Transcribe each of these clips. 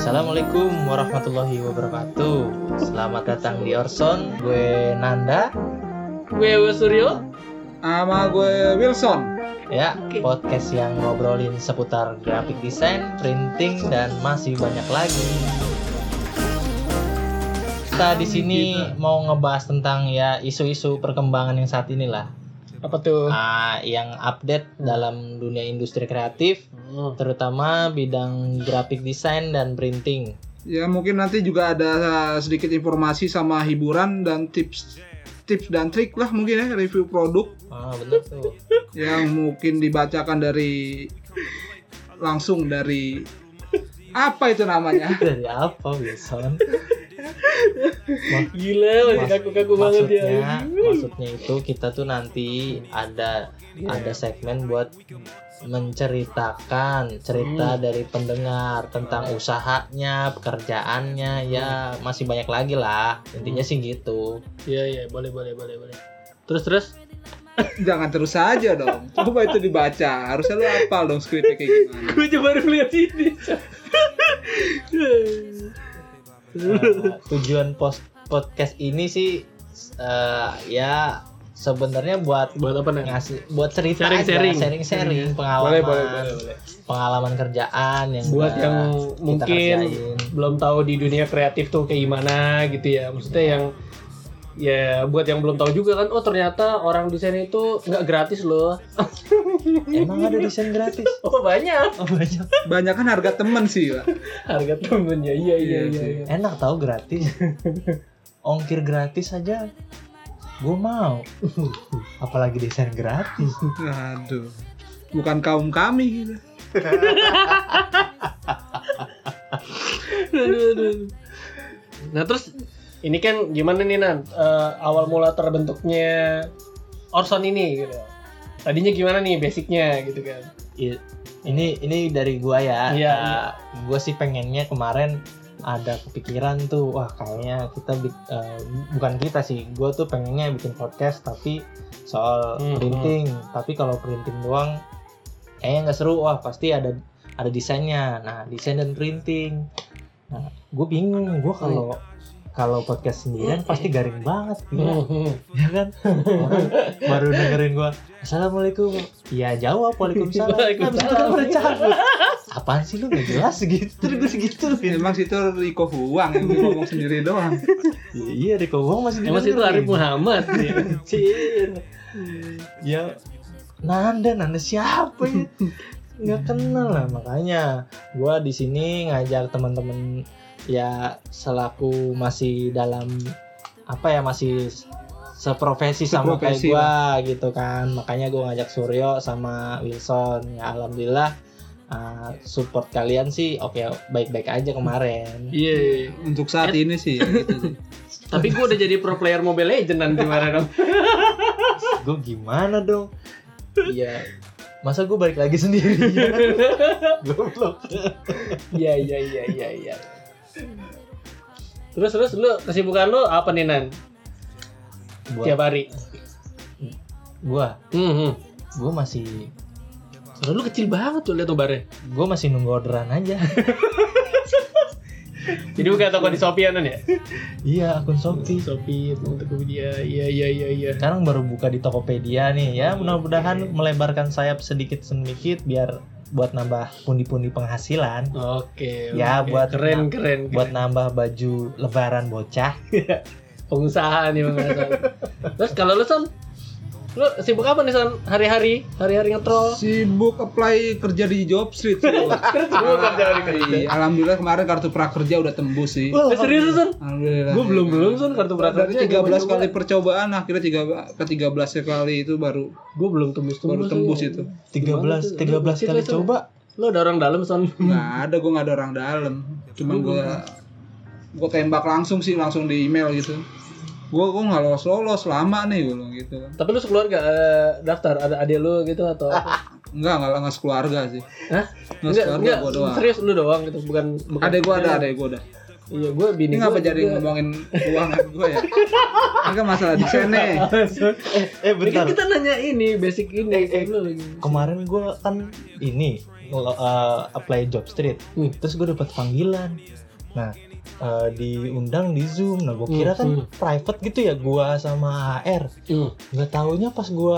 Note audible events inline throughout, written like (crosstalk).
Assalamualaikum warahmatullahi wabarakatuh. Selamat datang di Orson. Gue Nanda. Gue Suryo. Sama gue Wilson. Ya, podcast yang ngobrolin seputar graphic design, printing, dan masih banyak lagi. Kita di sini mau ngebahas tentang ya isu-isu perkembangan yang saat ini lah. Apa tuh? Ah, yang update dalam dunia industri kreatif, terutama bidang graphic design dan printing. Ya mungkin nanti juga ada sedikit informasi sama hiburan dan tips tips dan trik lah mungkin ya review produk Ah, bener tuh. (laughs) yang mungkin dibacakan dari langsung dari apa itu namanya? (laughs) Dari apa, Wilson? Gila, masih Mas- kaku-kaku banget ya. maksudnya maksudnya itu kita tuh nanti ada ada segmen buat menceritakan cerita dari pendengar tentang usahanya pekerjaannya ya masih banyak lagi lah intinya sih gitu Iya, iya, boleh, boleh, boleh, boleh. Terus, terus? (laughs) Jangan terus saja dong. Coba itu dibaca. Harusnya lu hafal dong skripnya kayak gimana. Gue coba baru lihat ini. (laughs) Eh, tujuan post podcast ini sih eh, ya sebenarnya buat Buat apa nih? ngasih buat cerita Sharing-sharing. aja, sharing-sharing pengalaman Boleh, boleh, boleh, boleh. pengalaman kerjaan yang Buat yang mungkin kerjain. belum tahu di dunia kreatif tuh kayak gimana gitu ya. Maksudnya yang ya buat yang belum tahu juga kan oh ternyata orang desain itu nggak gratis loh emang ada desain gratis (laughs) oh banyak oh banyak Banyak kan harga temen sih, Pak. harga temennya iya iya Iya iya, sih. iya. enak tahu gratis ongkir gratis aja gue mau apalagi desain gratis Aduh. Bukan kaum kami gitu. (laughs) Nah terus ini kan gimana nih Nan? Eh, awal mula terbentuknya Orson ini gitu. Tadinya gimana nih basicnya gitu kan? Ini ini dari gua ya. Iya, gue sih pengennya kemarin ada kepikiran tuh wah kayaknya kita eh, bukan kita sih gue tuh pengennya bikin podcast tapi soal Hmm, printing. Tapi kalau printing doang kayaknya nggak seru. Wah pasti ada ada desainnya. Nah desain dan printing. Nah gue bingung. Gue kalau kalau podcast sendirian pasti garing banget gila. ya kan orang baru dengerin gua assalamualaikum ya jawab waalaikumsalam Waalaikumsalam. Habis itu kan apaan sih lu gak jelas segitu terus gue segitu Emang situ Riko Huang yang ngomong sendiri doang. iya Riko Wong masih Emang itu didengerin. Arif Muhammad ya. Anjir. ya Nanda Nanda siapa ya nggak kenal lah makanya gua di sini ngajak teman-teman ya selaku masih dalam apa ya masih seprofesi sama kayak Seprofesi gua gitu kan makanya gua ngajak Suryo sama Wilson ya alhamdulillah uh, support kalian sih oke baik-baik aja kemarin Iya. iya. Untuk saat ini sih ya gitu sih. (laughs) Tapi gue udah jadi pro player Mobile Legends nan gimana dong? (laughs) gue gimana dong iya masa gue balik lagi sendiri (laughs) goblok Iya iya iya iya iya. Terus terus lu kesibukan lu apa nih Nan? Tiap buat hari. gua Hmm, hmm. gua masih Suara lu kecil banget tuh lihat nobarnya. gua masih nunggu orderan aja (laughs) Jadi bukan toko di Shopee Nan ya? iya akun Shopee Shopee, Tokopedia. Iya iya iya iya. sekarang baru buka di Tokopedia nih ya mudah-mudahan melebarkan sayap sedikit sedikit biar buat nambah pundi-pundi penghasilan Oke. Ya, oke. buat- keren keren. buat keren. nambah baju lebaran bocah (laughs) pengusaha nih pengusaha. (laughs) Terus kalau lu Son, lu sibuk apa nih Son? Hari-hari, hari-hari ngetrol. Sibuk apply kerja di job street sih. gua. Sibuk kerja di kerja. Iya, Alhamdulillah kemarin kartu prakerja udah tembus sih. Eh, serius lu, Son? Alhamdulillah. Gue belum belum Son kartu prakerja. Dari 13 kali percobaan akhirnya tiga ke 13 kali itu baru Gue belum tembus tembus. baru tembus itu. 13 13 kali coba Lu ada orang dalam Son. Nggak ada gue nggak ada orang dalam. Cuma gue gue tembak langsung sih langsung di email gitu. Gue gue nggak lolos lolos lama nih gue bilang gitu. Tapi lu sekeluarga eh, daftar ada adik lu gitu atau Enggak (laughs) enggak nggak sekeluarga sih. Hah? Nggak Enggak, sekeluarga enggak, gue doang. serius lu doang gitu, bukan bukan. Ada gue ada ada gue ada. Iya, gue bini Ini ngapa gua jadi juga. ngomongin (laughs) keuangan gue ya? Ini kan masalah desain nih. (laughs) eh eh Ini kan bentar kita nanya ini basic ini Eh, eh. kemarin gua kan ini eh, apply job street Hmm. terus gue dapat panggilan nah eh, diundang di zoom nah gue kira kan Hmm. private gitu ya gue sama HR Hmm. nggak taunya pas gue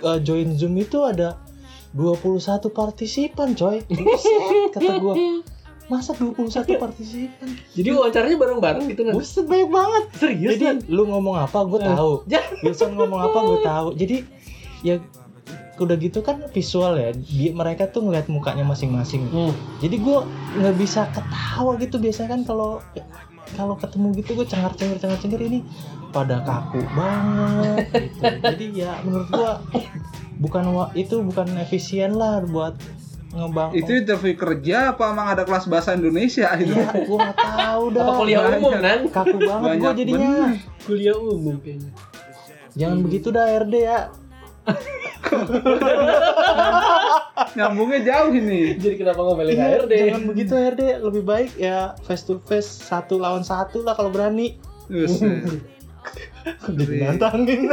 eh, join zoom itu ada 21 partisipan coy Buset, kata gue masa 21 partisipan Jadi wawancaranya bareng-bareng gitu kan? Buset banyak banget Serius jadi kan? lu ngomong apa gue Eh. tahu (laughs) Ya. Wilson ngomong apa gue tahu jadi ya udah gitu kan visual ya dia mereka tuh ngeliat mukanya masing-masing Hmm. jadi gue nggak bisa ketawa gitu biasanya kan kalau kalau ketemu gitu gue cengar cengir cengar cengir ini pada kaku banget gitu (laughs) jadi ya menurut gue bukan itu bukan efisien lah buat ngebang Itu interview kerja apa emang ada kelas bahasa Indonesia itu? ya gue nggak tahu (laughs) dah Apa kuliah banyak. umum kan? kaku banget gue jadinya bener. Kuliah umum kayaknya. jangan begitu dah RD ya (laughs) (laughs) Nyambungnya jauh ini. Jadi kenapa ngomelin Iya, HRD? jangan begitu RD lebih baik ya face to face satu lawan satu lah kalau berani (laughs) jadi nantangin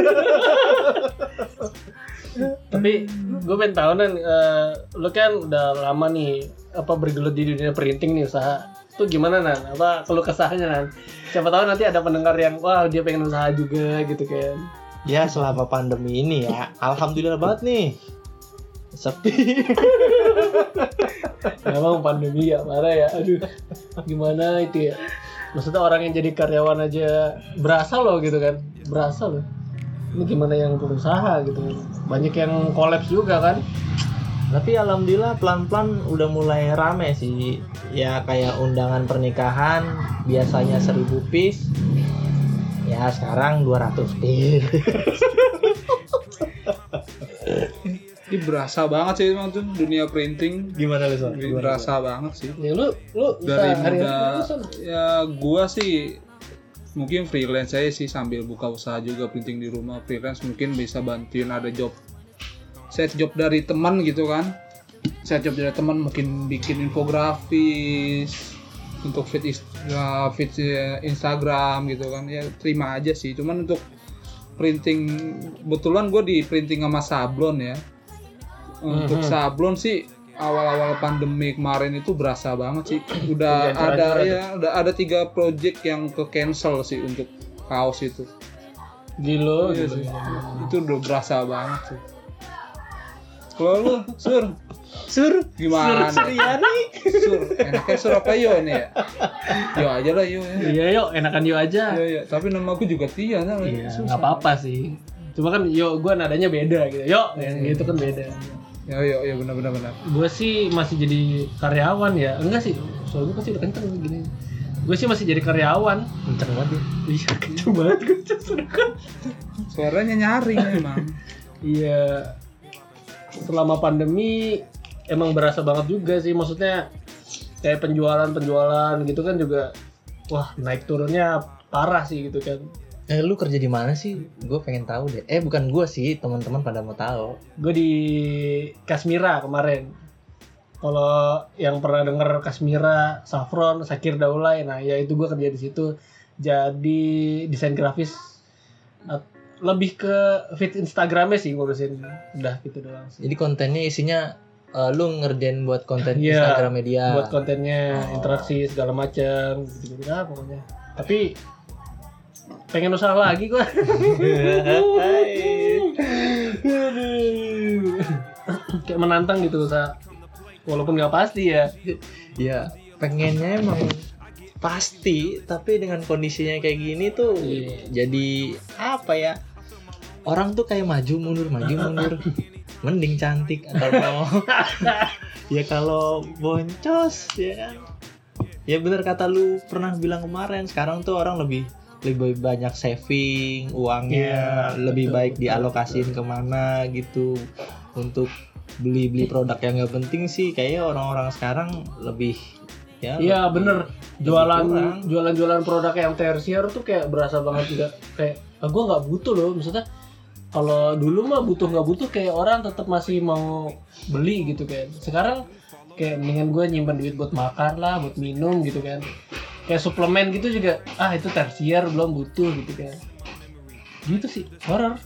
Tapi gue pengen tahu nan, eh, lu kan udah lama nih apa bergelut di dunia printing nih usaha. Itu gimana nan? Apa keluh kesahnya nan? Siapa tahu nanti ada pendengar yang wah dia pengen usaha juga gitu kan. Ya selama pandemi ini ya alhamdulillah banget nih sepi (laughs) Memang pandemi ya marah ya. Aduh, gimana itu ya? Maksudnya orang yang jadi karyawan aja berasa loh gitu kan? Berasa loh. Ini gimana yang berusaha gitu? Banyak yang kolaps juga kan? tapi alhamdulillah pelan-pelan udah mulai rame sih ya kayak undangan pernikahan biasanya 1000 piece ya sekarang 200 piece (laughs) Ini berasa banget sih emang tuh dunia printing. gimana lu Son? Ini berasa banget sih. Ya lu lu Dari muda ya gua sih mungkin freelance saya sih sambil buka usaha juga printing di rumah freelance mungkin bisa bantuin ada job set job dari teman gitu kan set job dari teman mungkin bikin infografis untuk feed ya, feed eh, Instagram gitu kan. Ya terima aja sih. Cuman untuk printing kebetulan gue di printing sama sablon ya. Untuk Mhm. sablon sih awal-awal pandemi kemarin itu berasa banget sih. (clears throat) Udah Udah ada ya udah ada tiga project yang ke cancel sih untuk kaos itu. Gila, Iya gila. sih. itu udah berasa banget sih kalau lu sur sur gimana Suryani sur enaknya sur apa yo ini ya yo aja lah yo ya Iya yuk, enakan yuk aja. Iya, iya. tapi nama aku juga Tia nah. Iya, nggak apa-apa sih. Cuma kan yo gua nadanya beda gitu. Yo, yang gitu kan beda. Ya, iya, iya benar benar benar. Gue sih masih jadi karyawan ya. Enggak sih, soal gue pasti udah kenceng gini. Gue sih masih jadi karyawan. kenceng banget ya. Iya, kenceng banget kenceng. Suaranya nyaring emang. Iya. Selama pandemi emang berasa banget juga sih. Maksudnya kayak penjualan-penjualan gitu kan juga wah naik turunnya parah sih gitu kan. Eh lu kerja di mana sih? Gue pengen tahu deh. Eh bukan gue sih, teman-teman pada mau tahu. Gue di Kasmira kemarin. Kalau yang pernah denger Kasmira, Saffron, Sakir Daulay, nah ya itu gue kerja di situ. Jadi desain grafis lebih ke feed Instagramnya sih ngurusin udah gitu doang sih. Jadi kontennya isinya eh, lu ngerjain buat konten Iya, Instagram media. buat kontennya Oh. interaksi segala macam gitu gitu lah pokoknya tapi pengen usaha lagi gua (laughs) kayak menantang gitu usaha walaupun nggak pasti ya Iya, pengennya emang pasti, tapi dengan kondisinya kayak gini tuh Iya. jadi apa ya? Orang tuh kayak maju mundur maju mundur. Mending cantik atau mau (laughs) ya kalau boncos ya kan. Ya bener kata lu pernah bilang kemarin, sekarang tuh orang lebih lebih banyak saving uangnya, Iya, lebih betul, baik betul, dialokasiin ke mana gitu untuk beli-beli produk yang nggak penting sih kayaknya orang-orang sekarang lebih ya iya bener jualan kurang. jualan jualan produk yang tersier tuh kayak berasa banget juga kayak ah, gua nggak butuh loh maksudnya kalau dulu mah butuh nggak butuh kayak orang tetap masih mau beli gitu kan. Sekarang kayak mendingan gue nyimpan duit buat makan lah buat minum gitu kan. Kayak suplemen gitu juga ah itu tersier belum butuh gitu kan. Gitu sih horor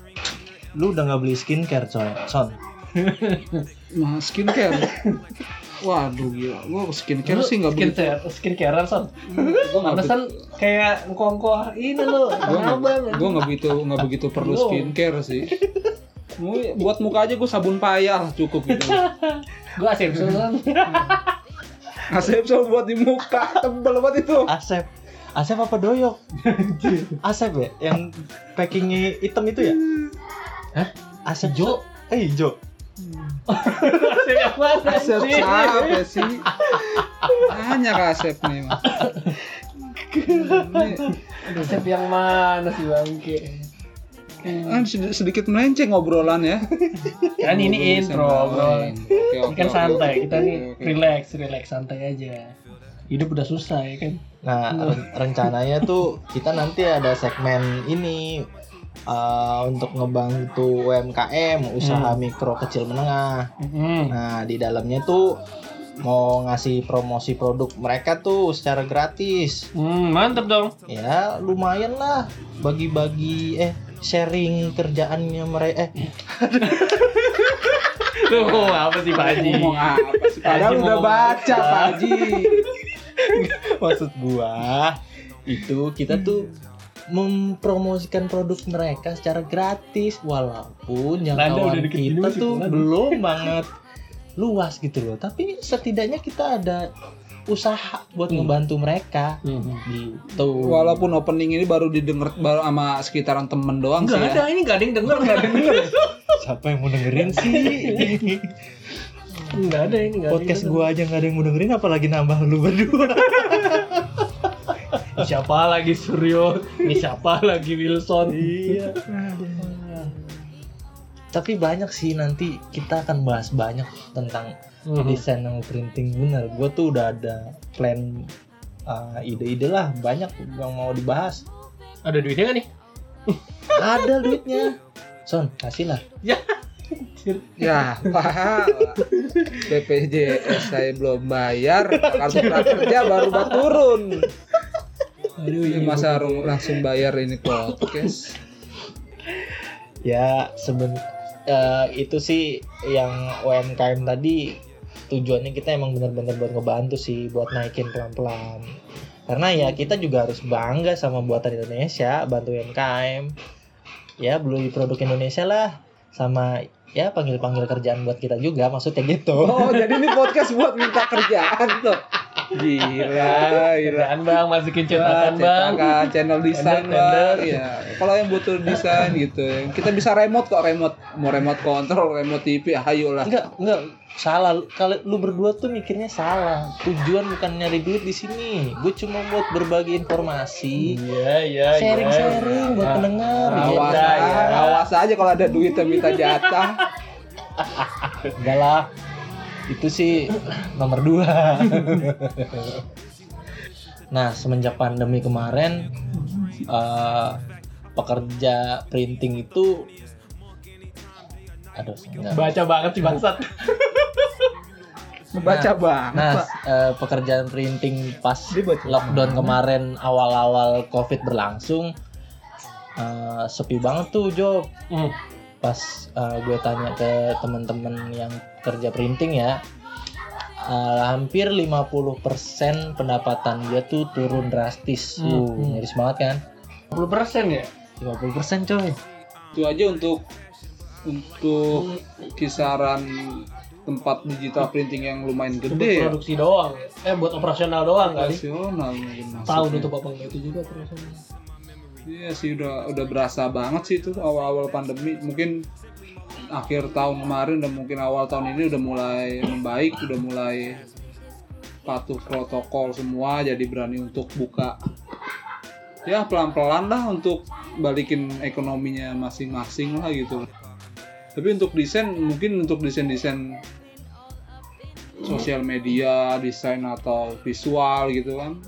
lu udah nggak beli skincare coy. Son. (laughs) Nah, skincare. (laughs) Waduh gila, gua skincare sih nggak begitu. skincare skincare son Gua nggak Pantesan kayak ngkongko ini lo gue abang gue nggak begitu nggak begitu perlu Lu. skincare sih buat muka aja gue sabun payah cukup gitu (laughs) gue asep son Asep so buat di muka tebel banget itu Asep. Asep apa doyok? (laughs) Asep ya? Yang packingnya hitam itu ya? Hah? Asep Jo? Eh hijau. Asep yang mana Asep sih? siapa sih? Banyak Asep nih Mas. Asep yang mana sih bangke ah, sedi- sedikit melenceng ngobrolan ya. Kan ini intro bro. Oke, oke, ini kan santai. Kita nih relax relax santai aja. Hidup udah susah ya kan? Nah, ren- rencananya tuh kita nanti ada segmen ini uh, untuk ngebantu UMKM, usaha mikro kecil menengah. Hmm. Nah, di dalamnya tuh mau ngasih promosi produk mereka tuh secara gratis. Hmm, mantep dong Ya, lumayan lah bagi-bagi eh sharing kerjaannya mereka eh (laughs) Tuh, apa sih Pak Haji? ngomong apa sih padahal Haji udah baca Pak (laughs) Haji maksud gua itu kita tuh mempromosikan produk mereka secara gratis walaupun jangkauan kita tuh Lan. belum banget luas gitu loh tapi setidaknya kita ada usaha buat Hmm. ngebantu mereka Hmm. gitu walaupun opening ini baru didengar baru sama sekitaran temen doang sih Enggak ya ada, ini gak ada yang denger, gak ada yang denger (laughs) siapa yang mau dengerin sih Enggak ada ini, gak podcast gua aja nggak ada yang mau dengerin apalagi nambah lu berdua. (laughs) Siapa lagi Suryo? Ini siapa lagi Wilson? iya tapi banyak sih nanti kita akan bahas banyak tentang Hmm. desain sama printing bener gue tuh udah ada plan uh, ide-ide lah banyak yang mau dibahas Ada duitnya gak nih? ada duitnya son kasih lah Ya, Pak. BPJS saya belum bayar, kartu prakerja baru baru turun. Aduh, Ini masa langsung bayar ini podcast. (laughs) ya seben uh, itu sih yang UMKM tadi tujuannya kita emang bener-bener buat ngebantu sih buat naikin pelan-pelan karena ya kita juga harus bangga sama buatan Indonesia bantu UMKM ya beli produk Indonesia lah sama ya panggil-panggil kerjaan buat kita juga maksudnya gitu Oh, jadi ini podcast buat minta kerjaan tuh. (laughs) Gila, (laughs) gila. Kerjaan bang, masukin cetakan bang cetakan, channel desain bang. Iya. Kalau yang butuh desain gitu, kita bisa remote kok remote. Mau remote control, remote TV, ayo lah. Enggak, enggak salah. Kalau lu berdua tuh mikirnya salah. Tujuan bukan nyari duit di sini. Gue cuma buat berbagi informasi, Iya, iya, sharing-sharing buat Nah, pendengar. nah, Iya. Awas, Iya, aja, ya. awas aja kalau ada duit minta jatah. Enggak lah. Itu sih nomor dua. nah, semenjak pandemi kemarin, eh, pekerja printing itu, aduh, enggak. Baca banget sih bangsat Baca banget, Nah, Pak. eh, pekerjaan printing pas lockdown kemarin awal-awal covid berlangsung eh, sepi banget tuh Jo. Hmm. Pas eh, gue tanya ke temen-temen yang kerja printing ya, eh, hampir 50% pendapatan dia tuh turun drastis. Hmm, Uh, hmm. miris banget kan? 10% ya? 50% coy. itu aja untuk untuk kisaran tempat digital printing yang lumayan Itu gede ya. produksi doang Eh buat operasional doang kali Operasional Tahu apa enggak itu juga operasional Iya sih udah udah berasa banget sih itu awal-awal pandemi mungkin akhir tahun kemarin dan mungkin awal tahun ini udah mulai membaik udah mulai patuh protokol semua jadi berani untuk buka ya pelan-pelan lah untuk balikin ekonominya masing-masing lah gitu tapi untuk desain mungkin untuk desain-desain sosial media desain atau visual gitu kan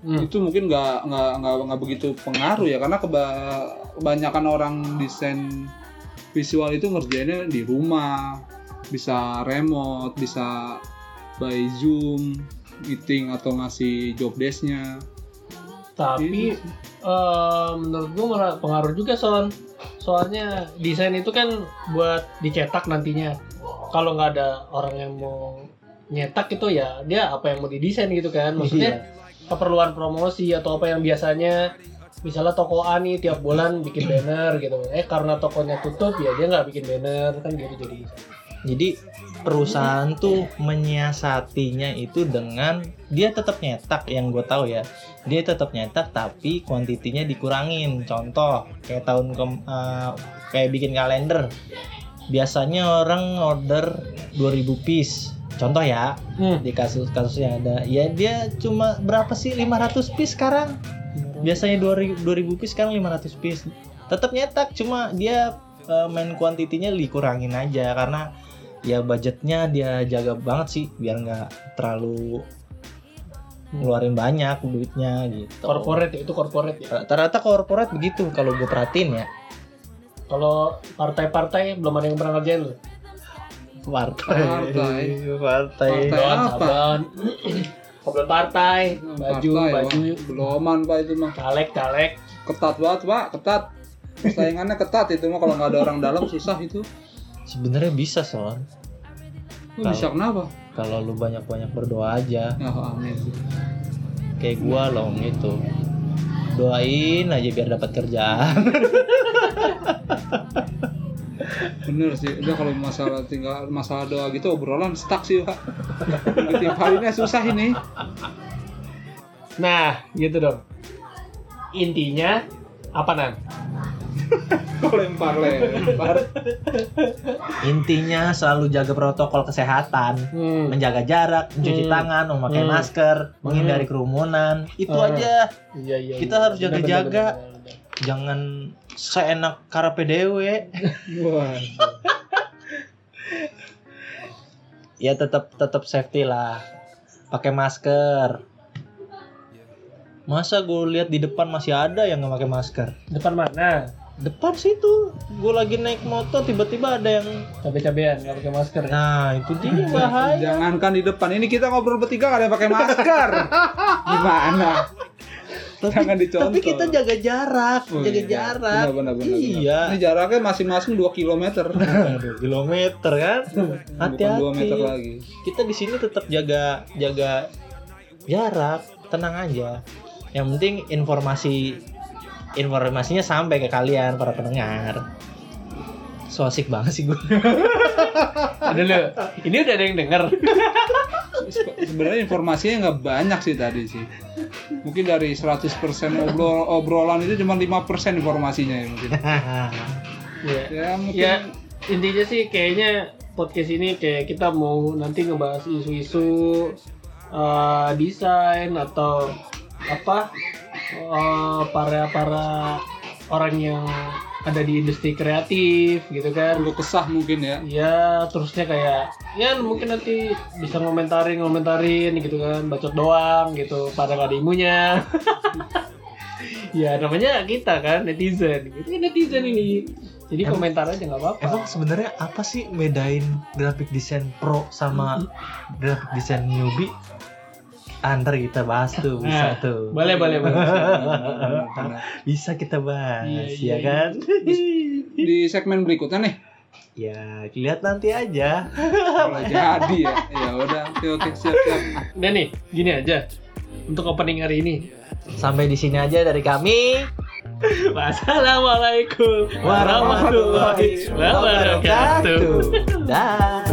Hmm. itu mungkin nggak nggak nggak begitu pengaruh ya karena keba- kebanyakan orang desain visual itu ngerjainnya di rumah bisa remote bisa by zoom meeting atau ngasih job desknya. Tapi Gitu sih. eh, menurut gua malah pengaruh juga Son. Soalnya desain itu kan buat dicetak nantinya. Kalau nggak ada orang yang mau nyetak itu ya dia apa yang mau didesain gitu kan. Maksudnya keperluan promosi atau apa yang biasanya misalnya toko A nih tiap bulan bikin banner gitu eh karena tokonya tutup ya dia nggak bikin banner kan gitu jadi Jadi perusahaan tuh menyiasatinya itu dengan dia tetap nyetak yang gue tahu ya. Dia tetap nyetak tapi kuantitinya dikurangin. Contoh kayak tahun ke kayak bikin kalender. Biasanya orang order 2000 piece. Contoh ya, hmm. di kasus-kasusnya ada. Ya dia cuma berapa sih 500 piece sekarang? Biasanya 2000 2000 piece sekarang 500 piece. Tetap nyetak cuma dia eh, main kuantitinya dikurangin aja karena ya budgetnya dia jaga banget sih biar nggak terlalu ngeluarin banyak duitnya gitu. corporate ya, itu corporate ya Rata-rata korporat begitu kalau gue perhatiin ya. kalau partai-partai belum ada yang pernah ngerjain loh Partai. Partai. Partai. Partai. Apa? Sablon partai, baju, Partai, baju, Pak. beloman pak itu mah caleg, caleg. ketat banget pak ketat persaingannya ketat itu mah kalau nggak ada orang dalam susah itu Sebenarnya bisa son. Lu bisa kenapa Kalau lu banyak-banyak berdoa aja. ya amin Kayak gua loh gitu. Doain aja biar dapat kerjaan. (laughs) bener sih udah kalau masalah tinggal masalah doa gitu obrolan stuck sih pak tiap harinya susah ini Nah, gitu dong. Intinya apa nan? (laughs) lempar lempar Intinya selalu jaga protokol kesehatan. Hmm. menjaga jarak, mencuci Hmm. tangan, memakai Hmm. masker, menghindari kerumunan. Itu Hmm. aja. Iya, iya. Kita iya. harus jaga-jaga. Jangan seenak karpe dewe. wah ya tetap tetap safety lah. Pakai masker. Masa gue lihat di depan masih ada yang nggak pakai masker? Depan mana? Depan situ, gue lagi naik motor tiba-tiba ada yang Cabe-cabean nggak pakai masker. ya? Nah itu dia bahaya. jangankan di depan ini kita ngobrol bertiga gak ada yang pakai masker (laughs) gimana jangan dicontoh Tapi kita jaga jarak, Oh, jaga iya. jarak. Benar, benar, benar, iya. ini jaraknya masing-masing 2 kilometer (laughs) Aduh, kilometer kan. bukan 2 Hati-hati. meter lagi Kita di sini tetap jaga jaga jarak, tenang aja. Yang penting informasi informasinya sampai ke kalian para pendengar. So asik banget sih gue. Ada (laughs) lu. Ini udah ada yang denger. Se- (laughs) sebenarnya informasinya nggak banyak sih tadi sih mungkin dari 100% obrol obrolan itu cuma 5% informasinya ya mungkin Iya. (laughs) ya mungkin Ya intinya sih kayaknya podcast ini kayak kita mau nanti ngebahas isu-isu eh, desain atau apa eh, para para orang yang ada di industri kreatif gitu kan. perlu kesah mungkin ya. Ya terusnya kayak ya mungkin nanti bisa ngomentarin ngomentarin gitu kan. Bacot doang gitu. Pada gak ada ilmunya. (laughs) ya namanya kita kan netizen. Gitu netizen ini. Jadi Emang- komentar aja nggak apa-apa. Emang sebenarnya apa sih bedain graphic design pro sama graphic design newbie? Antar kita bahas tuh, bisa Nah, tuh. boleh boleh boleh. (laughs) Bisa kita bahas, Iya, ya iya, kan? di segmen berikutnya nih ya, lihat nanti aja. kalau jadi ya ya udah oke oke siap siap dan nih gini aja untuk opening hari ini Sampai di sini aja dari kami. wassalamualaikum warahmatullahi wabarakatuh Dah.